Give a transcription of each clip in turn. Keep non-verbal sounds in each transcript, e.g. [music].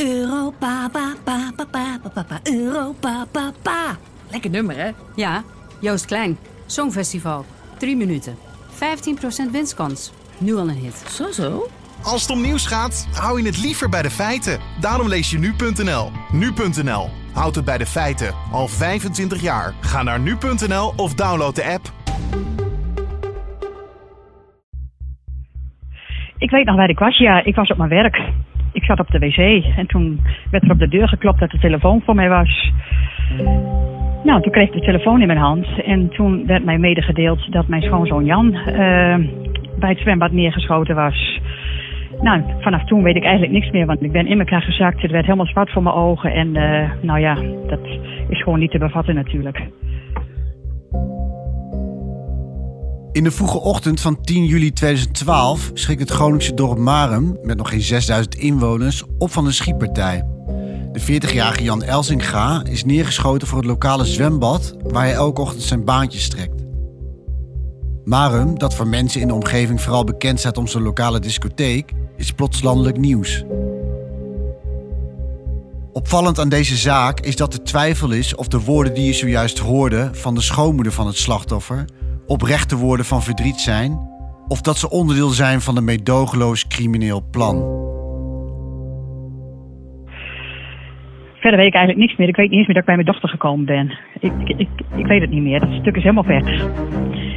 Europa, pa, pa, pa, pa, pa, pa, Europa, pa, pa. Lekker nummer, hè? Ja, Joost Klein. Songfestival. 3 minuten. 15% winstkans. Nu al een hit. Zo, zo. Als het om nieuws gaat, hou je het liever bij de feiten. Daarom lees je nu.nl. Nu.nl. Houd het bij de feiten. Al 25 jaar. Ga naar nu.nl of download de app. Ik weet nog bij de Ja, ik was op mijn werk. Ik zat op de wc en toen werd er op de deur geklopt dat de telefoon voor mij was. Nou, toen kreeg ik de telefoon in mijn hand en toen werd mij medegedeeld dat mijn schoonzoon Jan eh, bij het zwembad neergeschoten was. Nou, vanaf toen weet ik eigenlijk niks meer, want ik ben in elkaar gezakt. Het werd helemaal zwart voor mijn ogen en eh, nou ja, dat is gewoon niet te bevatten natuurlijk. In de vroege ochtend van 10 juli 2012 schrikt het Groningse dorp Marum, met nog geen 6000 inwoners, op van een schietpartij. De 40-jarige Jan Elsinga is neergeschoten voor het lokale zwembad waar hij elke ochtend zijn baantjes trekt. Marum, dat voor mensen in de omgeving vooral bekend staat om zijn lokale discotheek, is plots landelijk nieuws. Opvallend aan deze zaak is dat er twijfel is of de woorden die je zojuist hoorde van de schoonmoeder van het slachtoffer oprechte woorden van verdriet zijn, of dat ze onderdeel zijn van een meedogenloos crimineel plan. Verder weet ik eigenlijk niks meer. Ik weet niet eens meer dat ik bij mijn dochter gekomen ben. Ik, ik, ik, weet het niet meer. Dat stuk is helemaal weg.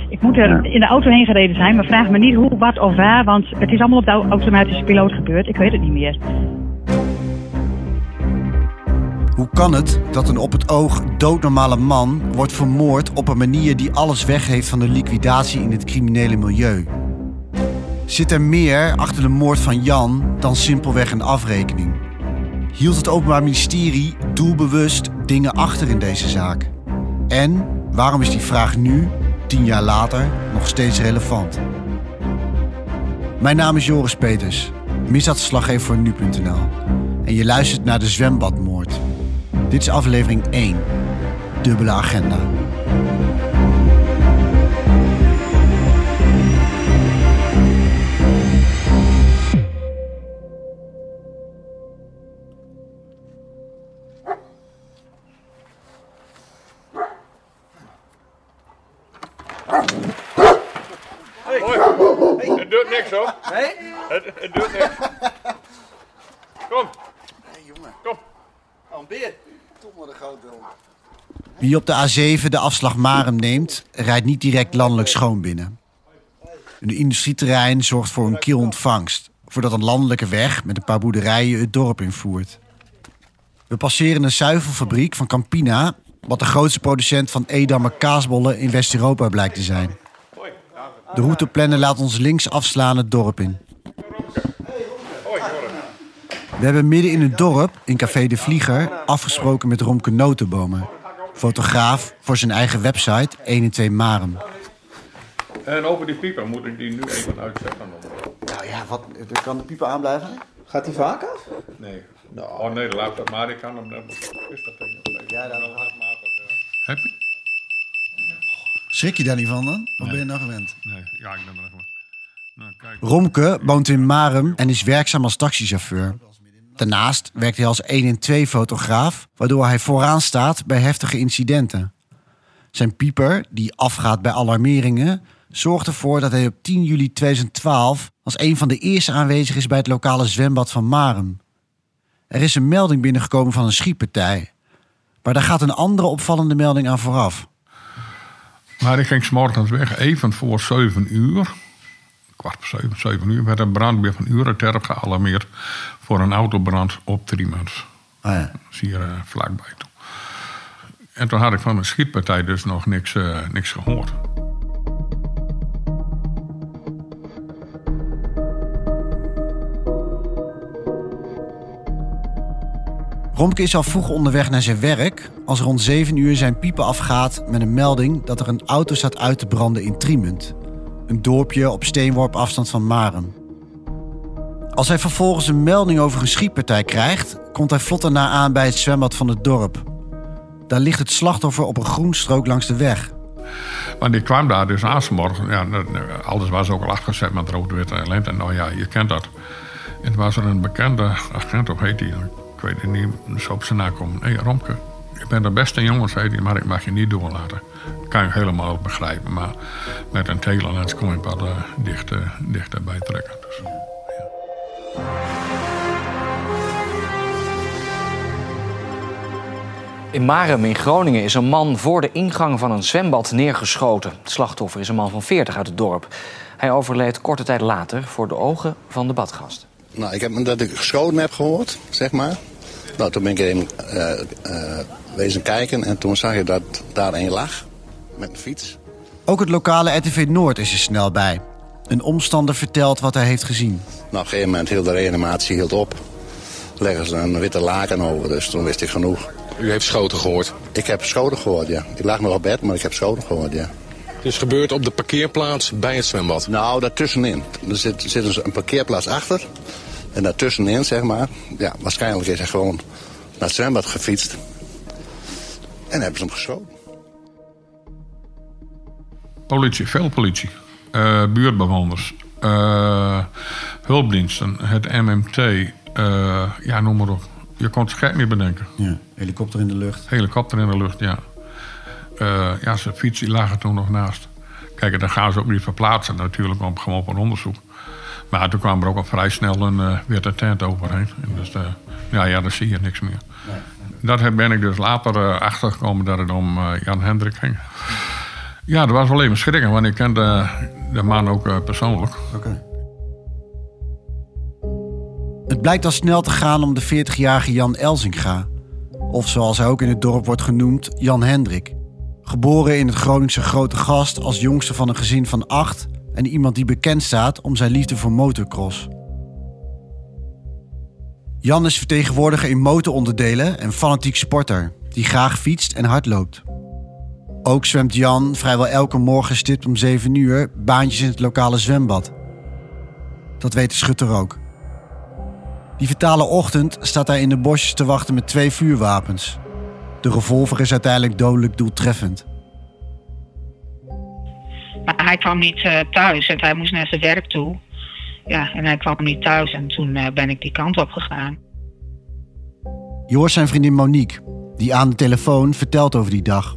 Ik moet er in de auto heen gereden zijn, maar vraag me niet hoe, wat of waar, want het is allemaal op de automatische piloot gebeurd. Ik weet het niet meer. Hoe kan het dat een op het oog doodnormale man wordt vermoord op een manier die alles weggeeft van de liquidatie in het criminele milieu? Zit er meer achter de moord van Jan dan simpelweg een afrekening? Hield het Openbaar Ministerie doelbewust dingen achter in deze zaak? En waarom is die vraag nu, tien jaar later, nog steeds relevant? Mijn naam is Joris Peters, misdaadverslaggever voor nu.nl. En je luistert naar de zwembadmoord. Dit is aflevering 1. Dubbele agenda. Wie op de A7 de afslag Marum neemt, rijdt niet direct landelijk schoon binnen. Een industrieterrein zorgt voor een kiel ontvangst, voordat een landelijke weg met een paar boerderijen het dorp invoert. We passeren een zuivelfabriek van Campina, wat de grootste producent van Edammer kaasbollen in West-Europa blijkt te zijn. De routeplanner laat ons links afslaan het dorp in. We hebben midden in het dorp, in Café de Vlieger, afgesproken met Romke Notenbomer. Fotograaf voor zijn eigen website 112 Marum. En over die pieper moet ik die nu even uitzetten. dan? Nou ja, wat, kan de pieper aanblijven? Gaat hij vaak af? Nee. Oh nee, laat dat maar. Ik kan hem net. Is dat ding? Ja, dan- Heb je? Schrik je daar niet van dan? Of ben je nou gewend? Nee, ja, ik ben er even. Nou, kijk. Romke woont in Marum en is werkzaam als taxichauffeur. Daarnaast werkt hij als 1-in-2-fotograaf, waardoor hij vooraan staat bij heftige incidenten. Zijn pieper, die afgaat bij alarmeringen, zorgt ervoor dat hij op 10 juli 2012 als een van de eerste aanwezig is bij het lokale zwembad van Marum. Er is een melding binnengekomen van een schietpartij. Maar daar gaat een andere opvallende melding aan vooraf. Maar ik ging 's morgens weg, even voor 7 uur. Kwart voor 7, 7 uur. werd een brandweer van Ureterp gealarmeerd voor een autobrand op Triemens. Ah ja. Dat is hier eh, vlakbij toe. En toen had ik van een schietpartij dus nog niks, eh, niks gehoord. Romke is al vroeg onderweg naar zijn werk als rond 7 uur zijn piepen afgaat met een melding dat er een auto staat uit te branden in Trimunt. Een dorpje op steenworp afstand van Marum. Als hij vervolgens een melding over een schietpartij krijgt, komt hij vlot daarna aan bij het zwembad van het dorp. Daar ligt het slachtoffer op een groenstrook langs de weg. Maar die kwam daar dus aansmorgen. Ja, dat- alles was ook al afgezet met rood, wit en nou ja, je kent dat. En toen was er een bekende agent, of heet die, ik weet het niet, zo op zijn nakomen. Hé, hey, Romke, je bent de beste jongen, zei hij, maar ik mag je niet doorlaten. Dat kan je helemaal begrijpen, maar met een telelens kon ik wat uh, dichter, dichterbij trekken. Dus, ja. In Marem in Groningen is een man voor de ingang van een zwembad neergeschoten. Het slachtoffer is een man van 40 uit het dorp. Hij overleed korte tijd later voor de ogen van de badgast. Nou, ik heb dat ik geschoten heb gehoord, zeg maar. Nou, toen ben ik uh, uh, wezen kijken en toen zag je dat daar een lag met een fiets. Ook het lokale RTV Noord is er snel bij. Een omstander vertelt wat hij heeft gezien. Nou, op een gegeven moment hield de reanimatie hield op. Leggen ze een witte laken over, dus toen wist ik genoeg. U heeft schoten gehoord? Ik heb schoten gehoord, ja. Ik lag nog op bed, maar ik heb schoten gehoord, ja. Dus gebeurt op de parkeerplaats bij het zwembad? Nou, daartussenin. Er zit, zit dus een parkeerplaats achter. En daartussenin, zeg maar, ja, waarschijnlijk is hij gewoon naar het zwembad gefietst. En hebben ze hem geschoten. Politie, veel politie. Uh, buurtbewoners. Uh, hulpdiensten. Het MMT. Uh, ja, noem maar op. Je kon het gek niet bedenken. Ja, helikopter in de lucht. Helikopter in de lucht, ja. ja, zijn fiets die lagen toen nog naast. Kijk, daar gaan ze ook niet verplaatsen natuurlijk, om, gewoon op een onderzoek. Maar toen kwam er ook al vrij snel een uh, witte tent overheen. En dus, uh, ja, ja, dan zie je niks meer. Nee. Dat ben ik dus later uh, achtergekomen dat het om Jan Hendrik ging. Ja, dat was wel even schrikken, want ik kende de man ook persoonlijk. Okay. Het blijkt al snel te gaan om de 40-jarige Jan Elzinga. Of zoals hij ook in het dorp wordt genoemd, Jan Hendrik. Geboren in het Groningse Grote Gast als jongste van een gezin van acht en iemand die bekend staat om zijn liefde voor motocross. Jan is vertegenwoordiger in motoronderdelen en fanatiek sporter die graag fietst en hardloopt. Ook zwemt Jan vrijwel elke morgen stipt om 7 uur baantjes in het lokale zwembad. Dat weet de schutter ook. Die vitale ochtend staat hij in de bosjes te wachten met twee vuurwapens. De revolver is uiteindelijk dodelijk doeltreffend. Maar hij kwam niet uh, thuis en hij moest naar zijn werk toe. Ja, en hij kwam niet thuis en toen uh, ben ik die kant op gegaan. Je hoort zijn vriendin Monique, die aan de telefoon vertelt over die dag.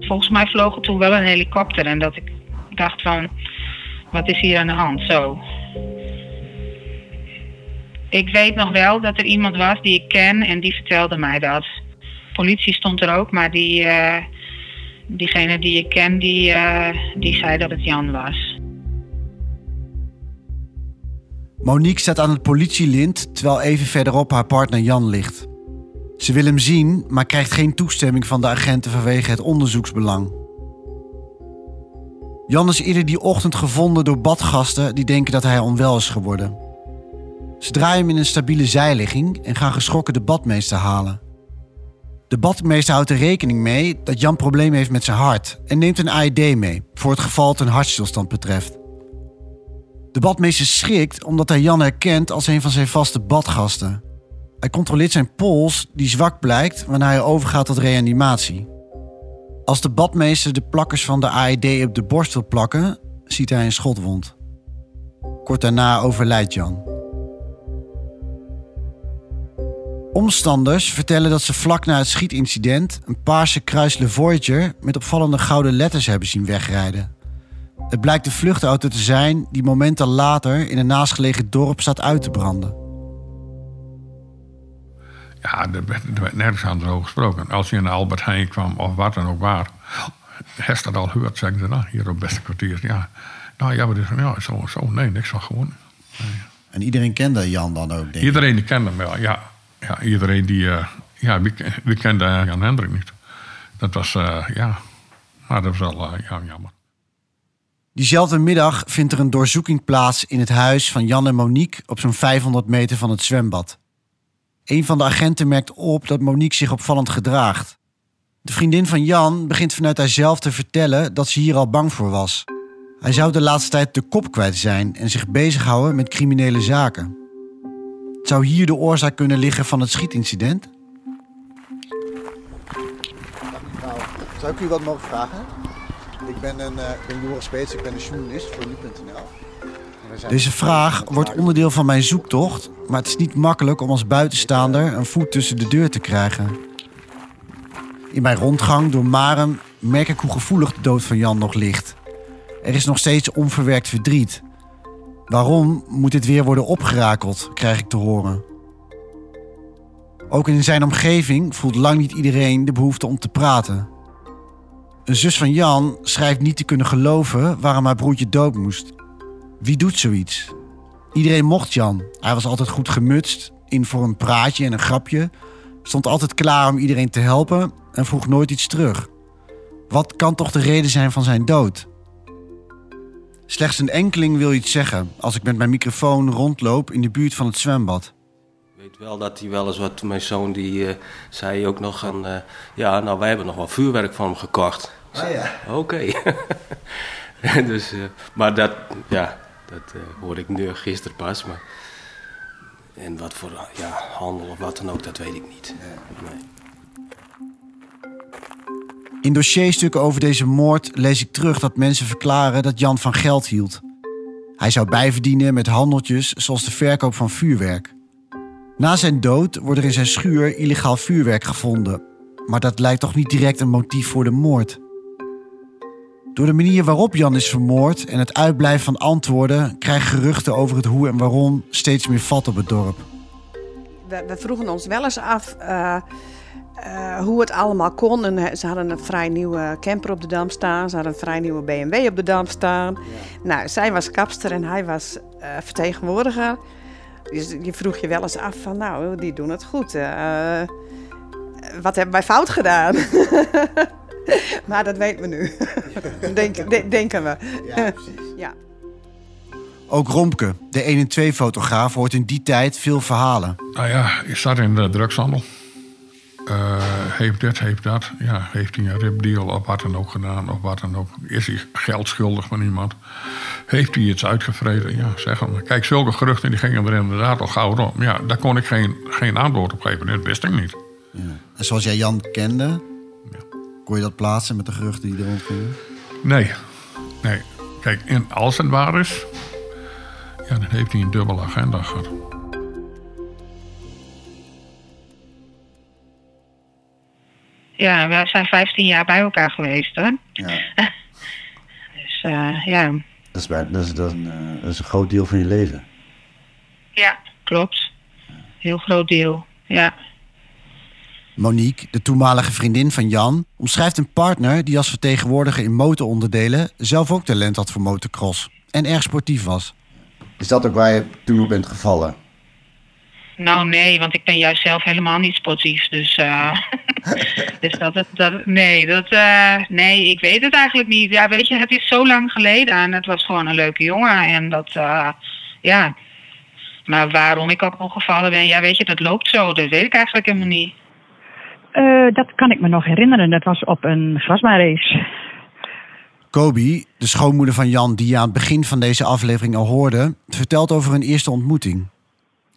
Volgens mij vloog er toen wel een helikopter en dat ik dacht van, wat is hier aan de hand? Zo. Ik weet nog wel dat er iemand was die ik ken en die vertelde mij dat. Politie stond er ook, maar die, uh, diegene die ik ken, die, uh, die zei dat het Jan was. Monique staat aan het politielint terwijl even verderop haar partner Jan ligt. Ze wil hem zien, maar krijgt geen toestemming van de agenten vanwege het onderzoeksbelang. Jan is eerder die ochtend gevonden door badgasten die denken dat hij onwel is geworden. Ze draaien hem in een stabiele zijligging en gaan geschrokken de badmeester halen. De badmeester houdt er rekening mee dat Jan problemen heeft met zijn hart en neemt een AED mee voor het geval het een hartstilstand betreft. De badmeester schrikt omdat hij Jan herkent als een van zijn vaste badgasten. Hij controleert zijn pols, die zwak blijkt wanneer hij overgaat tot reanimatie. Als de badmeester de plakkers van de AED op de borst wil plakken, ziet hij een schotwond. Kort daarna overlijdt Jan. Omstanders vertellen dat ze vlak na het schietincident een paarse Chrysler Voyager met opvallende gouden letters hebben zien wegrijden. Het blijkt de vluchtauto te zijn die momenten later in een naastgelegen dorp staat uit te branden. Ja, er werd, er werd nergens aan over gesproken. Als je in Albert Heijn kwam of wat dan ook waar, Hest dat al gehoord, zeggen ze, nou, hier op beste kwartier. Ja, nou ja, we dus, ja, zo, zo, nee, niks van gewoon. Nee. En iedereen kende Jan dan ook, denk Iedereen die kende hem wel, ja ja, iedereen die. Uh, ja, wie, wie kende Jan Hendrik niet? Dat was, uh, ja. Maar dat was wel uh, ja, jammer. Diezelfde middag vindt er een doorzoeking plaats in het huis van Jan en Monique op zo'n 500 meter van het zwembad. Een van de agenten merkt op dat Monique zich opvallend gedraagt. De vriendin van Jan begint vanuit haarzelf te vertellen dat ze hier al bang voor was. Hij zou de laatste tijd de kop kwijt zijn en zich bezighouden met criminele zaken. Zou hier de oorzaak kunnen liggen van het schietincident? Nou, zou ik u wat mogen vragen? Ik ben, een, uh, ben Joris Speets, ik ben een journalist voor nu.nl. Deze vraag wordt onderdeel van mijn zoektocht, maar het is niet makkelijk om als buitenstaander een voet tussen de deur te krijgen. In mijn rondgang door Maren merk ik hoe gevoelig de dood van Jan nog ligt. Er is nog steeds onverwerkt verdriet. Waarom moet dit weer worden opgerakeld, krijg ik te horen. Ook in zijn omgeving voelt lang niet iedereen de behoefte om te praten. Een zus van Jan schrijft niet te kunnen geloven waarom haar broertje dood moest. Wie doet zoiets? Iedereen mocht Jan. Hij was altijd goed gemutst, in voor een praatje en een grapje. Stond altijd klaar om iedereen te helpen en vroeg nooit iets terug. Wat kan toch de reden zijn van zijn dood? Slechts een enkeling wil iets zeggen als ik met mijn microfoon rondloop in de buurt van het zwembad. Ik weet wel dat hij wel eens wat. Mijn zoon die eh, zei ook nog aan. eh, ja, nou wij hebben nog wel vuurwerk van hem gekocht. Ah ja. Oké. [laughs] dus, eh, maar dat, ja, dat eh, hoorde ik nu gisteren pas. Maar, en wat voor ja, handel of wat dan ook, dat weet ik niet. Nee. In dossierstukken over deze moord lees ik terug dat mensen verklaren dat Jan van geld hield. Hij zou bijverdienen met handeltjes zoals de verkoop van vuurwerk. Na zijn dood wordt er in zijn schuur illegaal vuurwerk gevonden. Maar dat lijkt toch niet direct een motief voor de moord. Door de manier waarop Jan is vermoord en het uitblijven van antwoorden krijgen geruchten over het hoe en waarom steeds meer vat op het dorp. we, we vroegen ons wel eens af eh, eh, hoe het allemaal kon. En eh, ze hadden een vrij nieuwe camper op de dam staan. Ze hadden een vrij nieuwe BMW op de dam staan. Nou, zij was kapster en hij was eh, vertegenwoordiger. Dus je vroeg je wel eens af van, nou, die doen het goed. Eh, wat hebben wij fout gedaan? [laughs] [laughs] maar dat weten we nu. [laughs] Denk, de- denken we. ja. [laughs] Ook Romke, de 1 en 2 fotograaf, hoort in die tijd veel verhalen. Nou ja, ik zat in de drugshandel. Eh, heeft dit, heeft dat. Ja, heeft hij een ripdeal of wat dan ook gedaan of wat dan ook. Is hij geld schuldig van iemand? Heeft hij iets uitgevreden? Ja, zeg maar. Kijk, zulke geruchten die gingen er inderdaad al gauw om. Ja, daar kon ik geen, geen antwoord op geven. Dat wist ik niet. En zoals jij Jan kende, kon je dat plaatsen met de geruchten die er rondgingen? Nee, nee. Kijk, en als het waar is, ja, dan heeft hij een dubbele agenda gehad. Ja, we zijn 15 jaar bij elkaar geweest hoor. Ja. [laughs] Dus eh, ja. Dat is, bij- dat, is, dat, is een, eh, dat is een groot deel van je leven. ja, klopt. Heel groot deel. Ja. Monique, de toenmalige vriendin van Jan, omschrijft een partner die als vertegenwoordiger in motoronderdelen zelf ook talent had voor motocross en erg sportief was. Is dat ook waar je toen op bent gevallen? Nou nee, want ik ben juist zelf helemaal niet sportief. Dus, eh, [laughs] dus dat, dat, dat nee, dat, eh, nee, ik weet het eigenlijk niet. Ja, weet je, het is zo lang geleden en het was gewoon een leuke jongen. En dat, eh, ja. Maar waarom ik ook ongevallen ben, ja, weet je, dat loopt zo. Dat weet ik eigenlijk helemaal niet. Eh, dat kan ik me nog herinneren. Dat was op een grasbaanrace. Kobi, de schoonmoeder van Jan die je aan het begin van deze aflevering al hoorde, vertelt over hun eerste ontmoeting.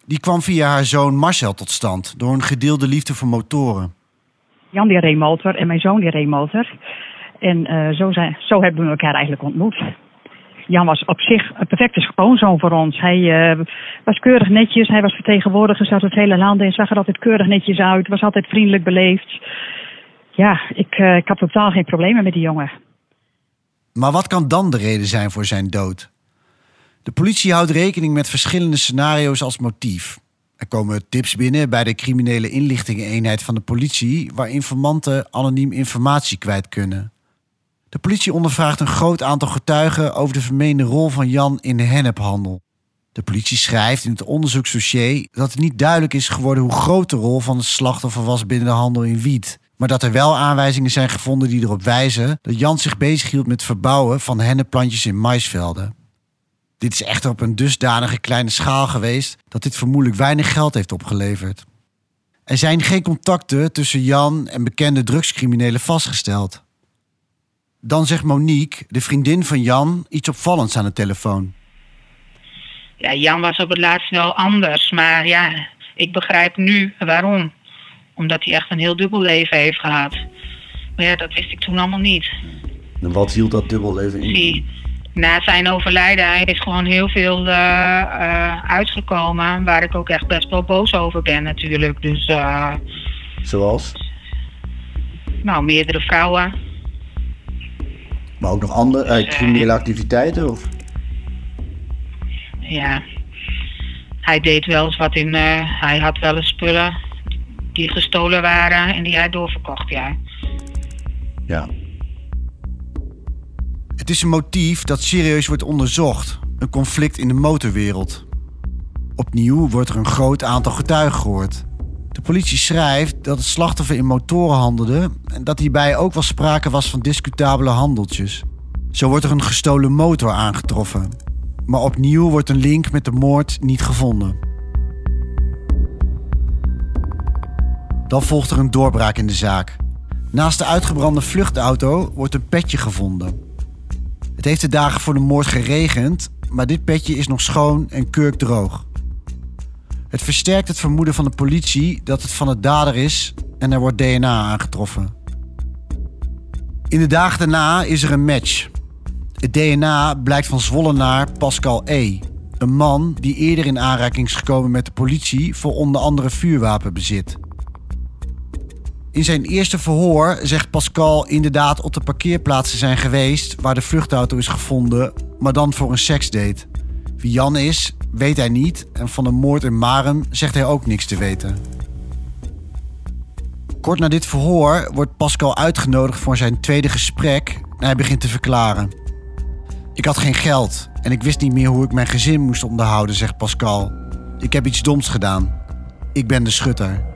Die kwam via haar zoon Marcel tot stand door een gedeelde liefde voor motoren. Jan die reed motor en mijn zoon die reed motor. En eh, zo, zijn, zo hebben we elkaar eigenlijk ontmoet. Jan was op zich een perfecte schoonzoon voor ons. Hij eh, was keurig netjes, hij was vertegenwoordiger, zat het hele land en zag er altijd keurig netjes uit. Was altijd vriendelijk beleefd. Ja, ik, eh, ik had totaal geen problemen met die jongen. Maar wat kan dan de reden zijn voor zijn dood? De politie houdt rekening met verschillende scenario's als motief. Er komen tips binnen bij de criminele inlichtingeneenheid van de politie, waar informanten anoniem informatie kwijt kunnen. De politie ondervraagt een groot aantal getuigen over de vermeende rol van Jan in de hennephandel. De politie schrijft in het onderzoeksdossier dat het niet duidelijk is geworden hoe groot de rol van het slachtoffer was binnen de handel in wiet. Maar dat er wel aanwijzingen zijn gevonden die erop wijzen dat Jan zich bezighield met verbouwen van hennepplantjes in maisvelden. Dit is echter op een dusdanige kleine schaal geweest dat dit vermoedelijk weinig geld heeft opgeleverd. Er zijn geen contacten tussen Jan en bekende drugscriminelen vastgesteld. Dan zegt Monique, de vriendin van Jan, iets opvallends aan de telefoon. Ja, Jan was op het laatst wel anders. Maar ja, ik begrijp nu waarom. Omdat hij echt een heel dubbel leven heeft gehad. Maar ja, dat wist ik toen allemaal niet. En wat hield dat dubbelleven in? Zie. na zijn overlijden hij is gewoon heel veel eh, eh, uitgekomen. Waar ik ook echt best wel boos over ben natuurlijk. Dus eh, Zoals? nou, meerdere vrouwen. Maar ook nog andere eh, criminele activiteiten? Of? Ja. Hij deed wel eens wat in. eh, hij had wel eens spullen die gestolen waren en die hij doorverkocht, ja. Ja. Het is een motief dat serieus wordt onderzocht. Een conflict in de motorwereld. Opnieuw wordt er een groot aantal getuigen gehoord. De politie schrijft dat het slachtoffer in motoren handelde en dat hierbij ook wel sprake was van discutabele handeltjes. Zo wordt er een gestolen motor aangetroffen. Maar opnieuw wordt een link met de moord niet gevonden. Dan volgt er een doorbraak in de zaak. Naast de uitgebrande vluchtauto wordt een petje gevonden. Het heeft de dagen voor de moord geregend, maar dit petje is nog schoon en kurkdroog. Het versterkt het vermoeden van de politie dat het van de dader is en er wordt DNA aangetroffen. In de dagen daarna is er een match. Het DNA blijkt van Zwollenaar Pascal E. Een man die eerder in aanraking is gekomen met de politie voor onder andere vuurwapenbezit. In zijn eerste verhoor zegt Pascal inderdaad op de parkeerplaats te zijn geweest waar de vluchtauto is gevonden, maar dan voor een seksdate. Wie Jan is, weet hij niet en van de moord in Marem zegt hij ook niks te weten. Kort na dit verhoor wordt Pascal uitgenodigd voor zijn tweede gesprek en hij begint te verklaren. Ik had geen geld en ik wist niet meer hoe ik mijn gezin moest onderhouden, zegt Pascal. Ik heb iets doms gedaan. Ik ben de schutter.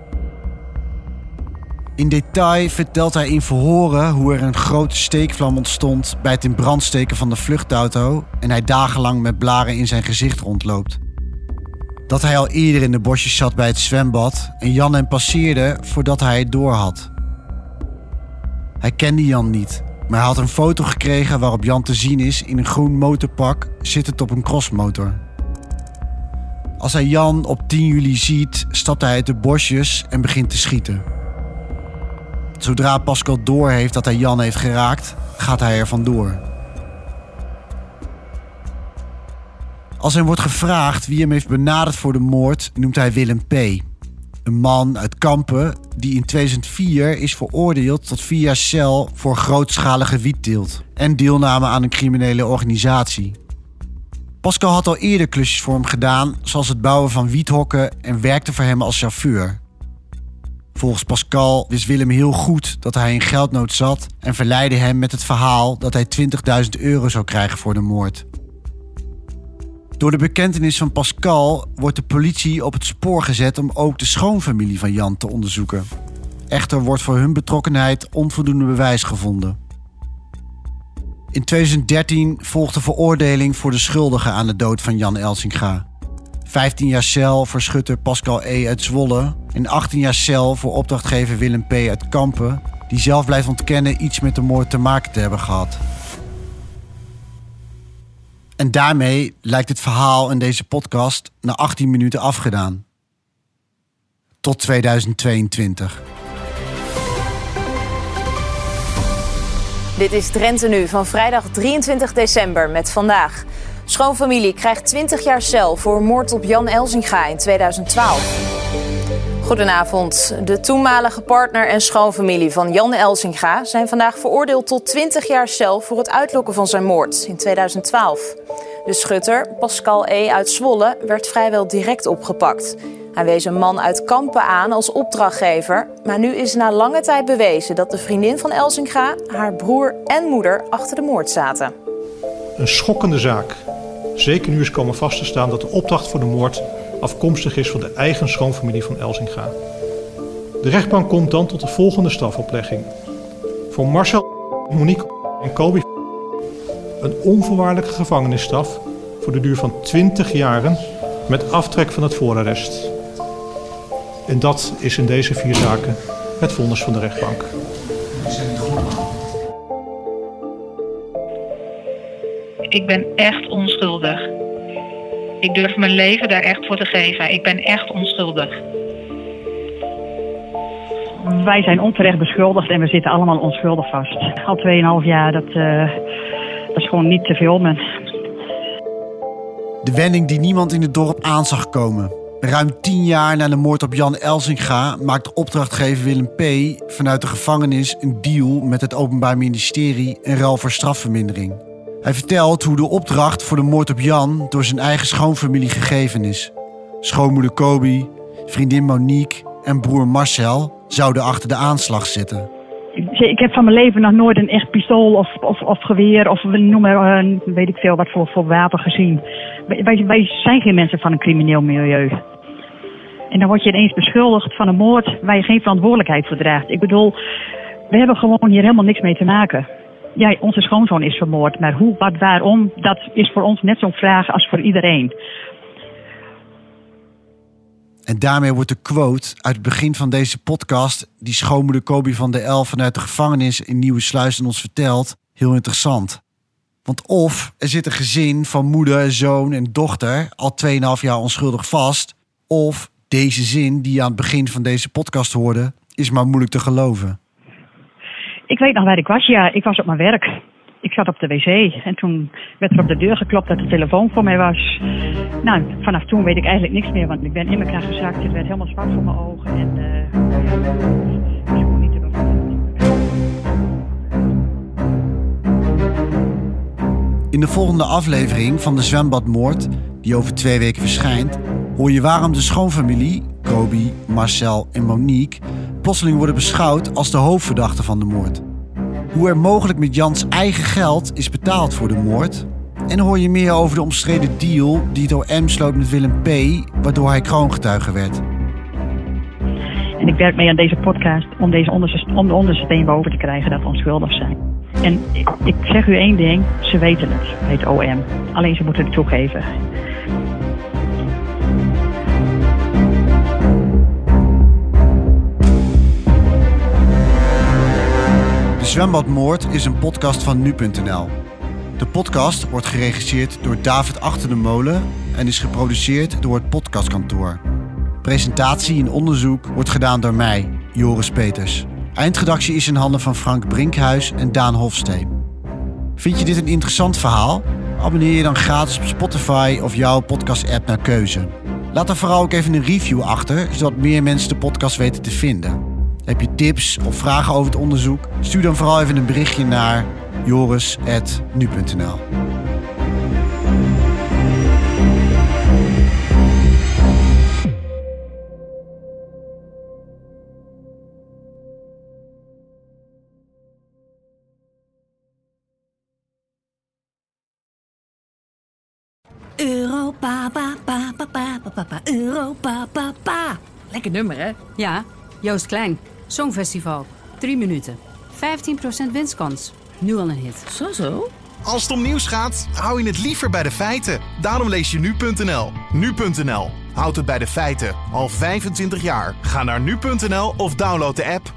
In detail vertelt hij in verhoren hoe er een grote steekvlam ontstond bij het in brand steken van de vluchtauto en hij dagenlang met blaren in zijn gezicht rondloopt. Dat hij al eerder in de bosjes zat bij het zwembad en Jan hem passeerde voordat hij het doorhad. Hij kende Jan niet, maar hij had een foto gekregen waarop Jan te zien is in een groen motorpak zittend op een crossmotor. Als hij Jan op 10 juli ziet, stapt hij uit de bosjes en begint te schieten. Zodra Pascal doorheeft dat hij Jan heeft geraakt, gaat hij er vandoor. Als hem wordt gevraagd wie hem heeft benaderd voor de moord, noemt hij Willem P. Een man uit Kampen die in 2004 is veroordeeld tot vier jaar cel voor grootschalige wietteelt en deelname aan een criminele organisatie. Pascal had al eerder klusjes voor hem gedaan, zoals het bouwen van wiethokken en werkte voor hem als chauffeur. Volgens Pascal wist Willem heel goed dat hij in geldnood zat en verleidde hem met het verhaal dat hij 20.000 euro zou krijgen voor de moord. Door de bekentenis van Pascal wordt de politie op het spoor gezet om ook de schoonfamilie van Jan te onderzoeken. Echter wordt voor hun betrokkenheid onvoldoende bewijs gevonden. In 2013 volgt de veroordeling voor de schuldigen aan de dood van Jan Elsinga. 15 jaar cel voor schutter Pascal E. uit Zwolle en 18 jaar cel voor opdrachtgever Willem P. uit Kampen, die zelf blijft ontkennen iets met de moord te maken te hebben gehad. En daarmee lijkt het verhaal in deze podcast na 18 minuten afgedaan. Tot 2022. Dit is Drenthe Nu van vrijdag 23 december met vandaag. Schoonfamilie krijgt 20 jaar cel voor moord op Jan Elzinga in 2012. Goedenavond. De toenmalige partner en schoonfamilie van Jan Elzinga zijn vandaag veroordeeld tot 20 jaar cel voor het uitlokken van zijn moord in 2012. De schutter, Pascal E. uit Zwolle, werd vrijwel direct opgepakt. Hij wees een man uit Kampen aan als opdrachtgever, maar nu is na lange tijd bewezen dat de vriendin van Elzinga, haar broer en moeder achter de moord zaten. Een schokkende zaak. Zeker nu is komen vast te staan dat de opdracht voor de moord afkomstig is van de eigen schoonfamilie van Elzinga. De rechtbank komt dan tot de volgende strafoplegging. Voor Marcel, Monique en Kobi een onvoorwaardelijke gevangenisstraf voor de duur van 20 jaren met aftrek van het voorarrest. En dat is in deze vier zaken het vonnis van de rechtbank. Ik ben echt onschuldig. Ik durf mijn leven daar echt voor te geven. Ik ben echt onschuldig. Wij zijn onterecht beschuldigd en we zitten allemaal onschuldig vast. Al 2,5 jaar, dat, eh, dat is gewoon niet te filmen. De wending die niemand in het dorp aan zag komen. Ruim tien jaar na de moord op Jan Elsinga maakt opdrachtgever Willem P. vanuit de gevangenis een deal met het Openbaar Ministerie in ruil voor strafvermindering. Hij vertelt hoe de opdracht voor de moord op Jan door zijn eigen schoonfamilie gegeven is. Schoonmoeder Kobi, vriendin Monique en broer Marcel zouden achter de aanslag zitten. Ik heb van mijn leven nog nooit een echt pistool of, of, of geweer of noem maar, eh, weet ik veel wat voor, voor wapen gezien. Wij, wij zijn geen mensen van een crimineel milieu. En dan word je ineens beschuldigd van een moord waar je geen verantwoordelijkheid voor draagt. Ik bedoel, we hebben gewoon hier helemaal niks mee te maken. Ja, onze schoonzoon is vermoord, maar hoe, wat, waarom, dat is voor ons net zo'n vraag als voor iedereen. En daarmee wordt de quote uit het begin van deze podcast, die schoonmoeder Kobi van de El vanuit de gevangenis in Nieuwe Sluis ons vertelt, heel interessant. Want of er zit een gezin van moeder, zoon en dochter al 2,5 jaar onschuldig vast, of deze zin die je aan het begin van deze podcast hoorde, is maar moeilijk te geloven. Ik weet nog waar ik was. Ja, ik was op mijn werk. Ik zat op de wc en toen werd er op de deur geklopt dat de telefoon voor mij was. Nou, vanaf toen weet ik eigenlijk niks meer, want ik ben in elkaar gezakt. Het werd helemaal zwart voor mijn ogen. En, uh, In de volgende aflevering van de Zwembadmoord, die over twee weken verschijnt, hoor je waarom de schoonfamilie, Kobi, Marcel en Monique, plotseling worden beschouwd als de hoofdverdachten van de moord. Hoe er mogelijk met Jans eigen geld is betaald voor de moord. En hoor je meer over de omstreden deal die het OM sloot met Willem P., waardoor hij kroongetuige werd. En ik werk mee aan deze podcast om, deze om de onderste steen boven te krijgen dat we onschuldig zijn. En ik, zeg u één ding, ze weten het, het OM. Alleen ze moeten het toegeven. Zwembadmoord is een podcast van nu.nl. De podcast wordt geregisseerd door David Achter de Molen en is geproduceerd door het Podcastkantoor. Presentatie en onderzoek wordt gedaan door mij, Joris Peters. Eindredactie is in handen van Frank Brinkhuis en Daan Hofsteen. Vind je dit een interessant verhaal? Abonneer je dan gratis op Spotify of jouw podcast-app naar keuze. Laat dan vooral ook even een review achter, zodat meer mensen de podcast weten te vinden. Heb je tips of vragen over het onderzoek? Stuur dan vooral even een berichtje naar joris.nu.nl. Europa, pa, pa, pa, pa, pa, pa, Europa, pa, pa. Lekker nummer, hè? Ja, Joost Klein. Songfestival. Drie minuten. 15% winstkans. Nu al een hit. Zo, zo. Als het om nieuws gaat, hou je het liever bij de feiten. Daarom lees je nu.nl. Nu.nl. Houd het bij de feiten. Al 25 jaar. Ga naar nu.nl of download de app.